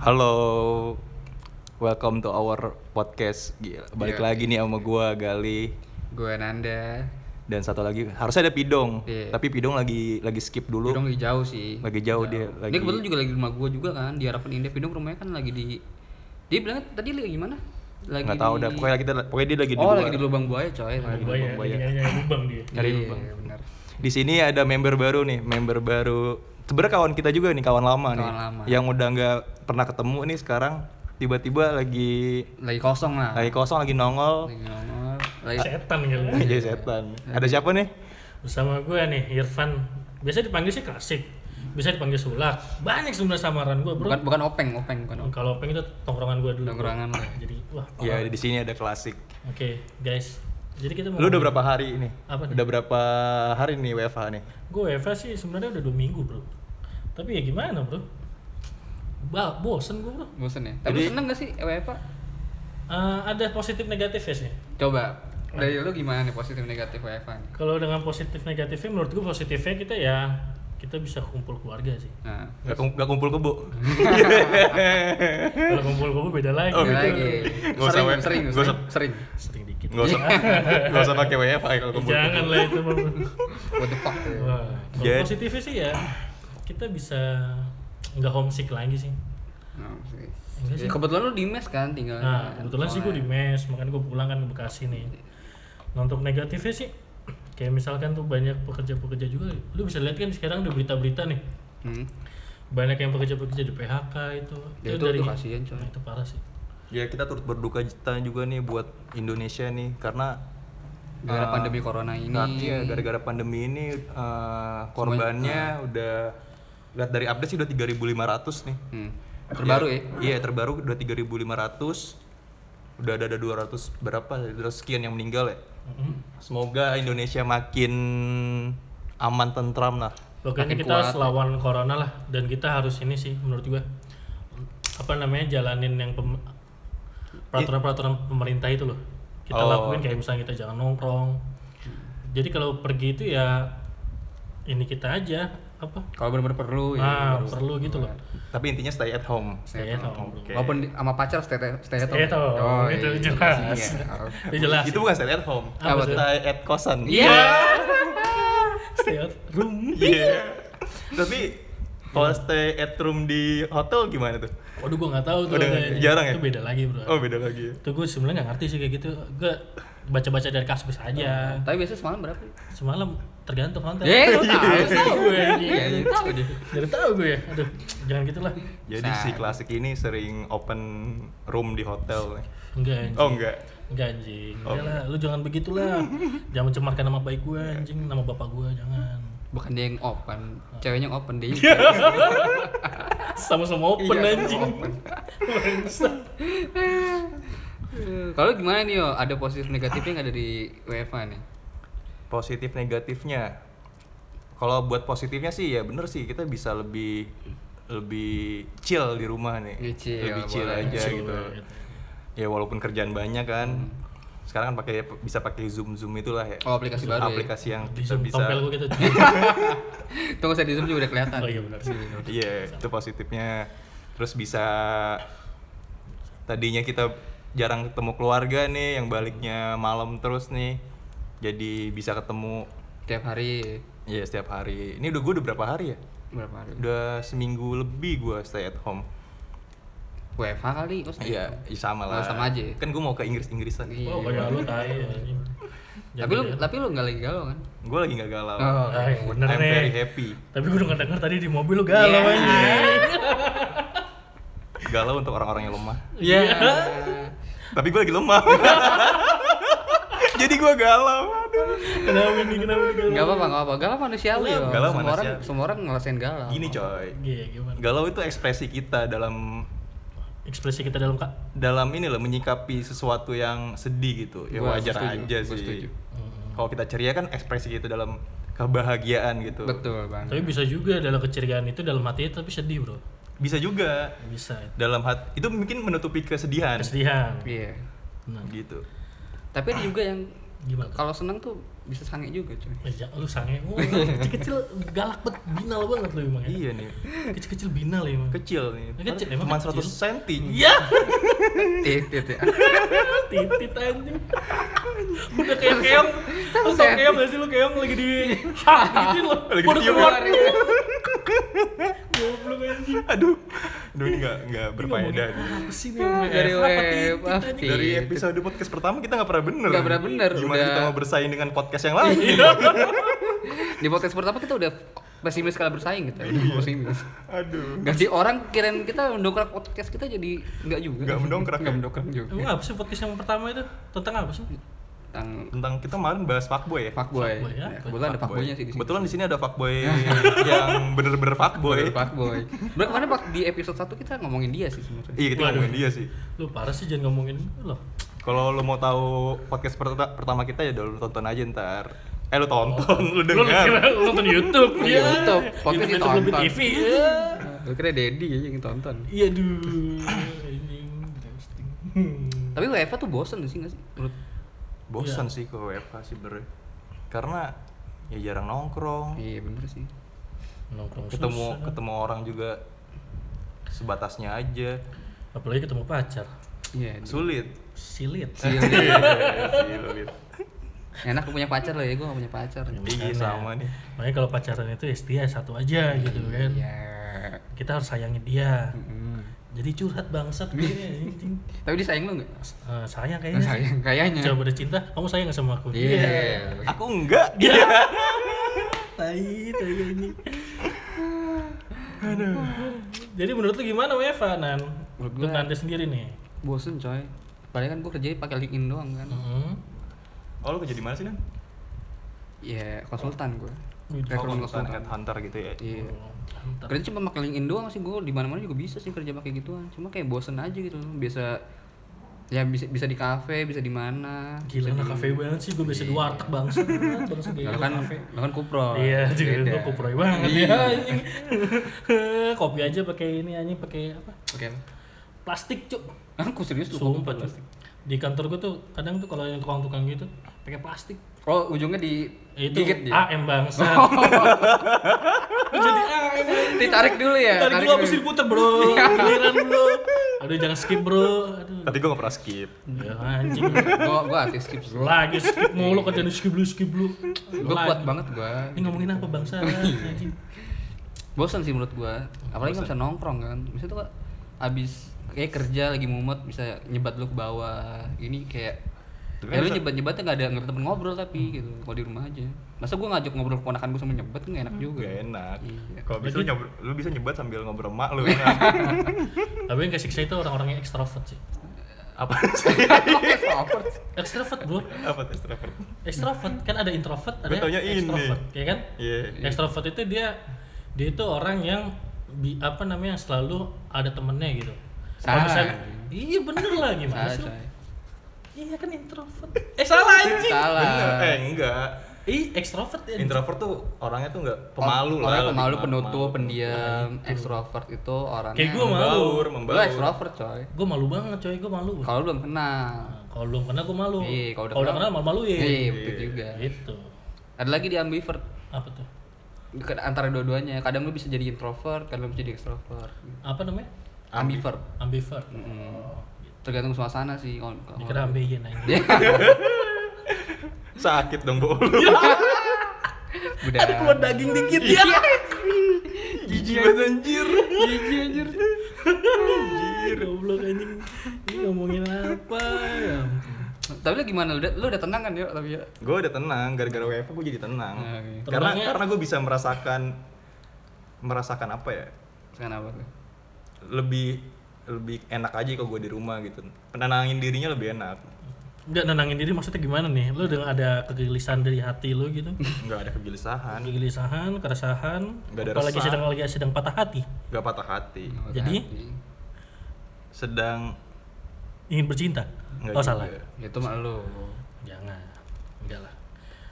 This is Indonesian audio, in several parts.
Halo, welcome to our podcast. Gila, balik Iya. lagi nih sama gua Gali Gue Nanda. dan satu lagi harusnya ada Pidong, Iya. tapi Pidong lagi lagi skip dulu. Pidong lagi jauh sih. Lagi jauh dia, lagi- Dia kebetulan juga lagi di rumah gue juga kan di harapan indah. Pidong rumahnya kan lagi di. Dia bilang tadi lagi gimana? Lagi Nggak tahu di- dah, pokoknya kita pokoknya dia lagi di Oh lagi di lubang buaya coy. Lagi di Lubang lubang ya, buaya. lagi nyari lubang dia. Nyari Iya, lubang. benar. Di sini ada member baru nih, member baru. Sebenarnya kawan kita juga nih, kawan lama nih. Kawan lama. Yang udah nggak pernah ketemu nih sekarang tiba-tiba lagi Lagi kosong lah. lagi kosong lagi nongol Lagi ngomong. Lagi Setan kali. lagi jadi setan. Ada siapa nih? Bersama gue nih Irfan. Biasa dipanggil sih klasik. Bisa dipanggil sulak. Banyak sebenarnya samaran gue, Bro. bukan bukan openg, openg bukan openg. Kalau peng itu tongkrongan gue dulu. Tongkrongan lo. Jadi wah. Ya di sini ada klasik. Oke, guys. Jadi kita mau Lu udah berapa hari ini? Apa nih? Udah berapa hari nih WFH nih? Gue Eva sih sebenarnya udah dua minggu, Bro. Tapi ya gimana, Bro? Ba bosen gue, Bro. Bosen ya. Tapi Jadi- seneng gak sih WFA? Eh, ada positif negatif ya sih. Coba dari lu gimana nih positif negatif WFA nih? Kalau dengan positif negatifnya menurut gue positifnya kita ya kita bisa kumpul keluarga sih. Nah, Gak, kum- gak kumpul kebo. Kalau kumpul keluarga beda lagi. Oh, beda gitu. lagi. Nggak usah Sering, sering, sering, usah- sering. Sering dikit. Gak usah, gak usah pakai WFH ya kalau kumpul. Jangan lah itu. Bang. What the fuck? Wah, kalau Jadi- positifnya sih ya kita bisa nggak homesick lagi sih. Nah, sih. Enggak sih. Ya, kebetulan lu di mes kan tinggal. Nah, kebetulan sih gue di mes, makanya gue pulang kan ke Bekasi nih. Nah, untuk negatifnya sih, kayak misalkan tuh banyak pekerja-pekerja juga, lu bisa lihat kan sekarang ada berita-berita nih, Hmm. banyak yang pekerja-pekerja di PHK itu. Ya, itu- itu kasihan, coy. Nah, itu parah sih. Ya kita turut berduka cita juga nih buat Indonesia nih karena Gara-gara eh, pandemi corona ini. Iya, gara-gara pandemi ini eh, korbannya udah lihat dari update sih udah 3.500 nih. Hmm. Terbaru ya? Iya, terbaru udah 3.500. Udah ada ada 200 berapa? 200 sekian yang meninggal ya. Mhm. Semoga Indonesia makin aman tentram lah. Pokoknya Makin kita kuat. selawan corona lah dan kita harus ini sih menurut gua apa namanya jalanin yang pem- peraturan-peraturan pemerintah itu loh. Kita Oh. lakuin kayak misalnya kita jangan nongkrong. Jadi kalau pergi itu ya ini kita aja apa? Kalau benar-benar perlu ya. Nah, baru. perlu gitu loh. Tapi intinya stay at home. Stay at home. Oke. Walaupun di- sama pacar stay stay at Stay at home. Oh, itu iya, jelas. Itu jelas. Itu bukan stay at home. Apa tuh? Stay at kosan. Iya. Stay at room. Iya. Tapi kalau stay at room di hotel gimana tuh? Waduh gua nggak tahu tuh. Udah kayaknya. jarang ya? Itu beda lagi, Bro. Oh beda lagi. ya. Itu gue sebenarnya nggak ngerti sih kayak gitu. Gue baca-baca dari kasus aja. Tapi biasanya semalam berapa? Semalam tergantung hotel. Eh, lu tahu Iya, tahu gue. Iya, iya, tahu dia. Jadi tahu gue ya. Aduh, jangan gitulah. Jadi si Sad. klasik ini sering open room di hotel. nih. Enggak anjing. Oh enggak. Enggak anjing. Oh. Enggak lah, lu jangan begitulah. jangan mencemarkan nama baik gue anjing, nama bapak gue jangan. Bukan dia yang open, ceweknya yang open dia. Sama-sama open Iya, anjing. open. Eh, Kalau gimana nih yo? Ada positif negatifnya nggak dari WFA nih? Positif negatifnya. Kalau buat positifnya sih ya bener sih kita bisa lebih lebih chill di rumah nih. Lebih chill, lebih chill boleh. aja Chill gitu. banget. Ya walaupun kerjaan banyak kan. Hmm. Sekarang kan pakai bisa pakai Zoom Zoom itulah ya. Oh, aplikasi baru ya? Aplikasi yang Di kita zoom bisa tompel gue gitu. Tunggu saya di zoom juga udah kelihatan. Oh iya benar sih. Iya, itu positifnya. Terus bisa tadinya kita jarang ketemu keluarga nih, yang baliknya malam terus nih. Jadi bisa ketemu Tiap hari ya setiap hari. Ini udah gue udah berapa hari ya? berapa hari? Udah seminggu lebih gue stay at home. WFH kali, oh, Iya, ya sama Oh, lah. sama aja ya? Kan gue mau ke Inggris-Inggrisan. Iya. Oh, kayak lu tai anjing. Tapi lu tapi lu nggak lagi galau kan? Gue lagi nggak galau. Oh, Ah, yang bener I'm nih. very happy. Tapi gue udah denger tadi di mobil lu galau Iya. anjing. Galau untuk orang-orang yang lemah. Iya. Tapi gue lagi lemah. Jadi gue galau. Aduh. Kenapa ini kenapa ini galau? Gak apa-apa, gak apa. Galau manusiawi ya. Galau semua orang semua orang ngerasain galau. Gini coy. Iya, gimana? Galau itu ekspresi kita dalam Ekspresi kita dalam kak. dalam ini loh menyikapi sesuatu yang sedih gitu. Ya Gua wajar setuju, aja gua sih. setuju. Kalau kita ceria kan ekspresi kita dalam kebahagiaan gitu. Betul banget. Tapi bisa juga dalam keceriaan itu dalam hati tapi sedih bro. Bisa juga Bisa. dalam hati itu mungkin menutupi kesedihan Kesedihan. Iya. Nah, gitu. Tapi ada juga yang Gimana? Kalau seneng tuh bisa sange juga cuy. Ja- lu sange, oh, kecil-kecil galak banget, binal banget lu emang ya. Iya nih, Kecil-kecil binal ya emang. kecil nih. Ini kecil, emang Cuma. 100 cm. Iya, Titit ya. titit anjing. Udah kayak keong, lu tau keong gak sih lu keong lagi di Hah, gituin lu. Lagi Udah ditiup. keluar. Goblok anjing. Aduh, aduh ini nggak nggak Ini berfaedah nih. Apa sih nih? Dari web. Dari episode podcast pertama kita nggak pernah bener. Nggak pernah bener, Gimana udah- kita mau bersaing dengan podcast yang lain? Di podcast pertama kita udah pesimis kalah bersaing kita. Udah pesimis. Aduh. Ganti orang kirain kita mendongkrak podcast kita jadi enggak juga. Nggak mendongkrak Enggak ya? mendongkrak juga. Emang apa sih podcast yang pertama itu? Tentang apa sih? Tentang Tentang kita kemarin bahas fuckboy ya. fuckboy. Fuckboy, ya. Ya, kebetulan ada fuckboynya sih di sini. Kebetulan di sini ada fuckboy yang bener-bener fuckboy. Fuckboy. Bener kemarin pak di episode 1 kita ngomongin dia sih sebenarnya. Iya kita Waduh. ngomongin dia sih. Lu parah sih jangan ngomongin itu loh. Kalau lo mau tahu podcast perta- pertama kita ya udah lu tonton aja ntar. Eh lu tonton, lu Lu dengar. kira lu nonton YouTube. Di Iya. YouTube, podcast Di ditonton. Lebih TV. Iya. Gue kira Dedi aja yang tonton. Iya duh. Tapi WFA tuh bosen sih nggak sih? Menurut Bosan sih ke WFH sih bener. Karena ya jarang nongkrong. Iya bener sih. Nongkrong Ketemu susah. ketemu orang juga sebatasnya aja. Apalagi ketemu pacar. Iya. di- Sulit. Silit. Silit. Sulit. Enak punya pacar loh ya, gue gak punya pacar. Iya sama nih. Makanya kalau pacaran itu ya setia satu aja gitu kan. Iya. Kita harus sayangi dia. Mm. Jadi curhat bangsat gue anjing. Tapi dia sayang lu nggak? Eh, sayang kayaknya. Sayang, kayaknya. Coba udah cinta, kamu sayang gak sama aku? Iya. Aku enggak. Iya. Tai, tai ini. Jadi menurut lu gimana WFA Nan? Menurut Untuk gua- Nanda sendiri nih. Bosen coy. Padahal kan gue kerjanya pakai LinkedIn doang kan. Hmm. Oh lu kerja di mana sih, Nan? Iya, konsultan gue. Oh, konsultan konsultan. headhunter gitu ya. Iya. Oh, mantap. Kerja cuma pakai LinkedIn doang sih gue di mana-mana juga bisa sih kerja pakai gituan. Cuma kayak bosen aja gitu loh. Biasa ya bisa bisa di kafe, bisa di mana. Gila bisa anak di- kafe banget sih, gue biasa di warteg bangsa Bangsa gitu, kan, kafe kan kupro. Iya, juga gue kuproy banget Iya. ya anjing. Kopi aja pakai ini anjing pakai apa? Oke. Plastik, Cuk. Aku serius tuh Sumpah, kupro Cuk. Di kantor gue tuh kadang tuh kalau yang tukang-tukang gitu pakai plastik. Oh, ujungnya di Itu gigit dia. AM bangsa. Jadi AM. Ditarik dulu ya. Tarik dulu habis diputer, Bro. Giliran bro. Aduh, jangan skip, Bro. Aduh. Tapi gue gak pernah skip. Ya anjing. Gua gua artis skip. Lagi skip mulu kerjaan skip dulu, skip dulu. Gua Lagi. kuat banget gua. Ini ngomongin apa bangsa? Anjing. Bosan sih menurut gua. Apalagi nggak bisa nongkrong kan. Bisa tuh abis kayak kerja lagi mumet bisa nyebat lu ke bawah. Ini kayak Tapi Ya kan lu bisa- nyebat-nyebatnya gak ada nggak ada temen ngobrol tapi gitu kalau di rumah aja masa gua ngajak ngobrol keponakan gua sama nyebat kan gak enak juga Gak enak. Iya. Kalau bisa lu, nyob- lu bisa nyebat sambil ngobrol sama mak lu. Tapi yang kasih itu orang-orang yang ekstrovert sih. Apa sih? Extrovert. Ekstrovert, Bro. Apa tes extrovert? Ekstrovert kan ada introvert, ada ekstrovert, ya kan? Iya. Ekstrovert itu dia dia itu orang yang bi- apa namanya yang selalu ada temennya gitu. Kalau misalnya, iya bener lah gimana sih? Iya kan introvert. Eh salah anjing. Salah. Bener. Eh enggak. Ih ekstrovert ya. Introvert tuh orangnya tuh enggak pemalu lah. Orangnya pemalu, penutup, pendiam, ekstrovert itu orangnya. Kayak gua malu. Membaur, membaur. ekstrovert coy. Gue malu banget coy, gue malu. Kalau lu belum kenal. Nah, kalau belum kenal gue malu. Iya, kalau udah kenal- kenal malu-malu ya. Iya, betul juga. Gitu. Ada lagi di ambivert. Apa tuh? Antara dua-duanya. Kadang lu bisa jadi introvert, kadang lu bisa jadi ekstrovert. Apa namanya? Ambivert. Ambivert. Mm. Tergantung suasana sih. Kalau kalau- Dikira ambeien aja. Iya. Sakit dong, Bu. Udah. Ada keluar daging dikit ya. Jijik banget anjir. Jijik anjir. Anjir, goblok anjing. Ini ngomongin apa ya? Tapi lu gimana? Lu udah, lu udah tenang kan ya? Tapi ya. Gue udah tenang, gara-gara WFH gue jadi tenang. Nah, oke. Karena Tenangnya- karena gue bisa merasakan merasakan apa ya? Sekarang apa tuh? Lebih lebih enak aja kalau gue di rumah gitu. Penenangin dirinya lebih enak. Enggak nenangin diri maksudnya gimana nih? Lu udah ada kegelisahan dari hati lu gitu? Nggak ada kegelisahan, Kegelisahan, keresahan, Nggak ada apalagi resah. sedang lagi sedang patah hati, nggak patah hati. Oh, Jadi? hati. Sedang ingin bercinta. nggak oh juga. salah. Itu mah lu. Jangan. Enggak lah.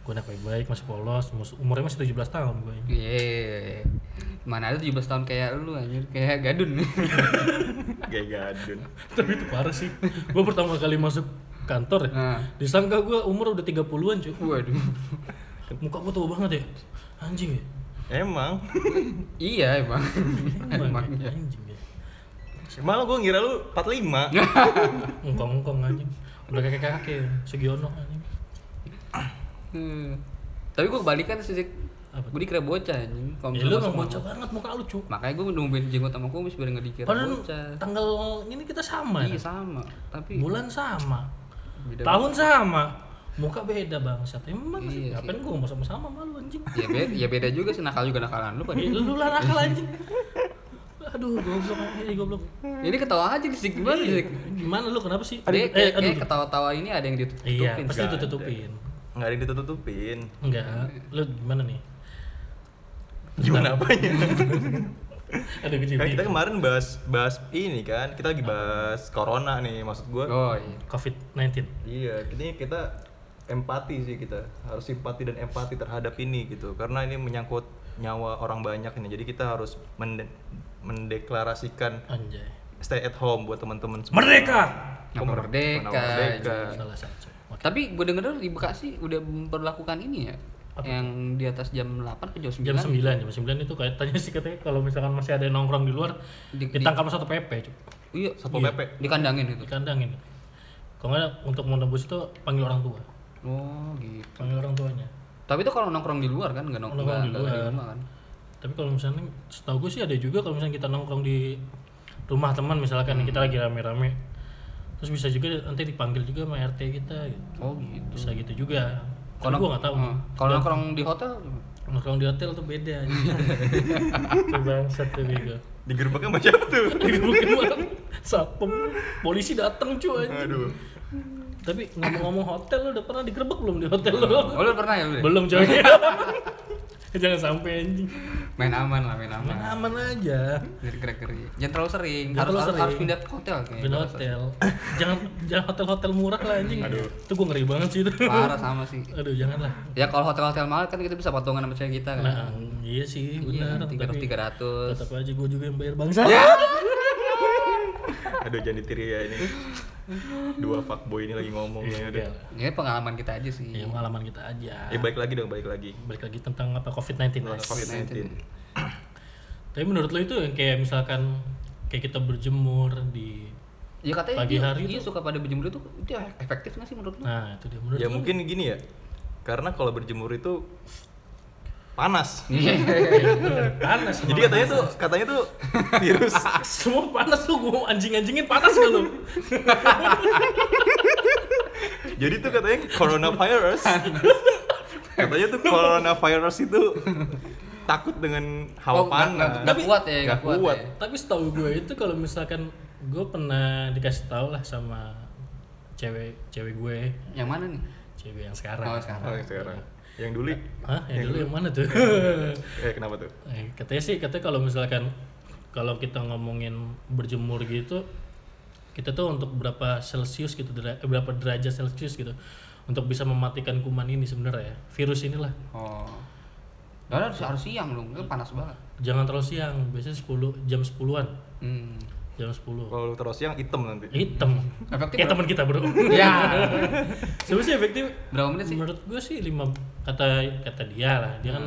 Gue anak baik-baik, masih polos, umurnya masih 17 tahun gue. Iya. Mana ada 17 tahun kayak lu anjir, kayak gadun. Kayak gadun. Tapi itu parah sih. Gue pertama kali masuk kantor ya. Nah. Disangka gue umur udah 30-an cuy. Waduh. Muka gue tua banget ya. Anjing ya. Emang. iya emang. Emang Emang. ya. Anjing ya. Malah gue ngira lu 45. Engkong-engkong anjing. Udah kayak kakek Sugiono anjing. Hmm. Tapi gue kebalikan sih. Apa? Gue dikira bocah anjing. Kalau Ya lu emang bocah banget muka lu cuy. Makanya gue nungguin jenggot sama kumis biar nggak dikira Padahal bocah. tanggal ini kita sama Iya ya. sama. Tapi Bulan sama. beda Tahun sama. Muka beda bangsat. Emang sih. Iya Ngapain gue mau sama-sama sama lu anjing. ya beda, ya beda juga sih nakal juga nakalan lu kan. Lu lah nakal anjing. Aduh, goblok ini goblok. Ini ketawa aja sih gimana Iya. sih? Gimana lu kenapa sih? Dia eh, kayak, aduh. kayak ketawa-tawa ini ada yang ditutupin. Iya, pasti ditutupin. Nggak ada yang ditutupin. Enggak, lu gimana nih? Gimana apanya? Ada kan kita kemarin bahas bahas ini kan, kita lagi bahas corona nih maksud gue. Oh iya. COVID-19. Iya, ini kita empati sih kita harus simpati dan empati terhadap ini gitu karena ini menyangkut nyawa orang banyak ini jadi kita harus mende- mendeklarasikan Anjay. stay at home buat teman-teman semua. Merdeka. Merdeka. Nama merdeka. Salah satu. Tapi gue denger di Bekasi udah memperlakukan ini ya. Yang di atas jam 8 ke jam 9. Jam 9, jam 9 itu kaitannya sih katanya kalau misalkan masih ada yang nongkrong di luar Di- ditangkap satu PP cuy. Iya, Satpol Iya. PP. dikandangin itu. Dikandangin. Kalau nggak untuk menembus itu panggil orang tua. Oh, gitu. Panggil orang tuanya. Tapi itu kalau nongkrong di luar kan enggak nongkrong, Nongkrong di nggak- nggak luar. rumah kan. Tapi kalau misalnya setahu gue sih ada juga kalau misalnya kita nongkrong di rumah teman misalkan Hmm. kita lagi rame-rame terus bisa juga nanti dipanggil juga sama RT kita gitu. Oh, gitu. bisa gitu juga Kalau gue nggak tahu Hmm. nih Kalau nongkrong di hotel nongkrong di hotel tuh beda itu bangsat tuh bego Di gerbangnya sama siapa tuh? Mungkin malam satpam polisi datang cuy anjing. Aduh. tapi ngomong-ngomong hotel lu udah pernah digerebek belum di hotel lu Oh, lu pernah ya ya? belum coy jangan sampai anjing Main aman lah, main aman. main aman aja Gerak-gerak Jangan terlalu sering. Jangan harus, terlalu harus, sering. harus pindah ke hotel kayaknya. Pindah hotel jangan jangan hotel-hotel murah lah anjing itu gue ngeri banget sih itu Parah sama sih. aduh janganlah Ya kalau hotel-hotel mahal kan kita bisa patungan sama cewek kita kan. nah iya sih Iya, benar tiga ratus tapi tiga ratus. tetap aja gue juga yang bayar bangsa Aduh jangan ditiri ya ini. Dua fuckboy ini lagi ngomong Iya, ya. udah. Ya pengalaman kita aja sih. ya pengalaman kita aja Eh balik lagi dong, balik lagi. balik lagi tentang apa COVID-19 Mas. COVID-19. tapi menurut lo itu yang kayak misalkan kayak kita berjemur di Ya katanya Pagi dia, hari dia tuh- suka pada berjemur itu itu efektif nggak sih menurut lu? nah itu dia menurut Ya lo mungkin gini ya. Karena kalau berjemur itu panas. Iya. panas Jadi katanya tuh katanya tuh virus semua panas lu gue anjing-anjingin panas gak lu Jadi tuh katanya coronavirus. katanya tuh coronavirus itu takut dengan hawa Oh, panas. nggak- nggak kuat ya, nggak kuat. kuat. ya. tapi setahu gue itu kalau misalkan gue pernah dikasih tahu lah sama cewek cewek gue Yang mana nih? cewek yang sekarang Oh, sekarang. Oh, yang sekarang. Yang dulu. Hah? Yang dulu yang mana tuh? Eh kenapa tuh? Eh, katanya sih katanya kalau misalkan kalau kita ngomongin berjemur gitu kita tuh untuk berapa celcius gitu dera- eh, berapa derajat celcius gitu untuk bisa mematikan kuman ini sebenarnya ya virus inilah Oh. Karena harus, harus siang dong, panas banget. jangan terlalu siang biasanya 10 jam 10-an Hmm. Jam 10 Kalau lu terus siang hitam nanti. hitam Efektif kayak berapa? teman kita bro Ya. sebenarnya sih efektif Berapa menit sih? menurut gue sih lima kata kata dia lah dia kan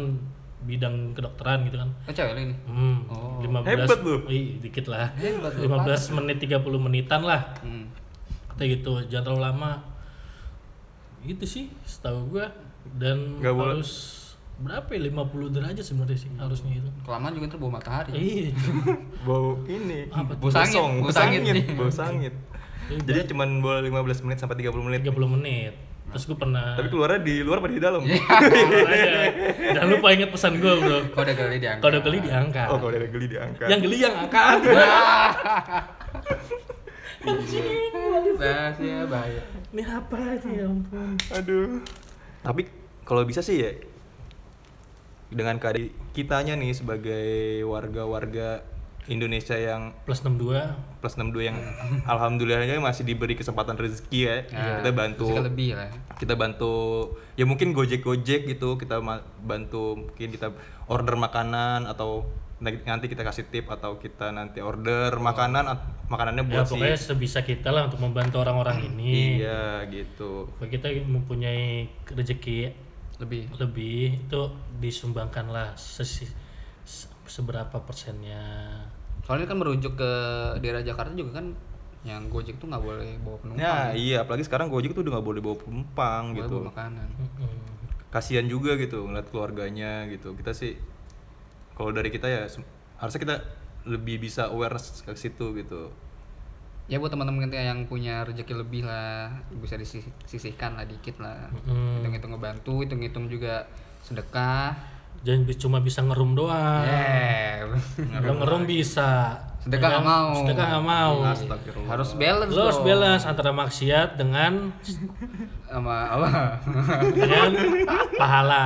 bidang kedokteran gitu kan Oh, cewek ini. Hmm, Oh. 15 Hebat lu. Ih, dikit lah. Hebat lu, 15 menit 30 menitan lah. Hmm. Kata gitu, jangan terlalu lama. Gitu sih, setahu gua dan Nggak boleh. Berapa ya 50 derajat sebenarnya sih harusnya itu. Kelamaan juga ntar bawa matahari. Iya, Bau ini. Apa tuh? Bau sangit, bau sangit. bau sangit. Iya, Jadi cuman boleh 15 menit sampai 30 menit. 30 menit. Terus gua pernah Tapi keluarnya di luar apa di dalam? Makanya, Jangan lupa ingat pesan gua, Bro. Kode kali diangkat. Kalau udah geli diangkat. Oh, kalau ada geli diangkat. Yang geli yang angkat. Rahasia bahaya. Ini apa sih ya ampun. Aduh. Tapi kalau bisa sih ya dengan keadaan kitanya nih sebagai warga-warga Indonesia yang Plus 62 plus 62 yang alhamdulillahnya masih diberi kesempatan rezeki ya. Nah, kita bantu lebih lah. kita bantu ya mungkin gojek gojek gitu kita bantu mungkin kita order makanan atau nanti kita kasih tip atau kita nanti order makanan at- makanannya ya buat si pokoknya sebisa kita lah untuk membantu orang-orang ini. Iya gitu. Kalau kita mempunyai rezeki lebih lebih itu disumbangkanlah sesi, se- seberapa persennya soalnya kan merujuk ke daerah Jakarta juga kan yang Gojek tuh nggak boleh bawa penumpang Nah, iya, apalagi sekarang Gojek tuh udah nggak boleh bawa penumpang Boleh gitu. bawa makanan. Kasihan juga gitu ngeliat keluarganya gitu. Kita sih kalau dari kita ya harusnya kita lebih bisa awareness ke situ gitu. Ya buat teman-teman yang punya rezeki lebih lah bisa disisihkan lah dikit lah. Mm-mm. hitung-hitung ngebantu hitung-hitung juga sedekah. Jangan cuma bisa ngerum doang. Eh Lo ngerum bisa. Sedekah Ya kan? nggak mau. sedekah nggak mau. Harus balance lo harus balance antara maksiat dengan sama apa? Dengan pahala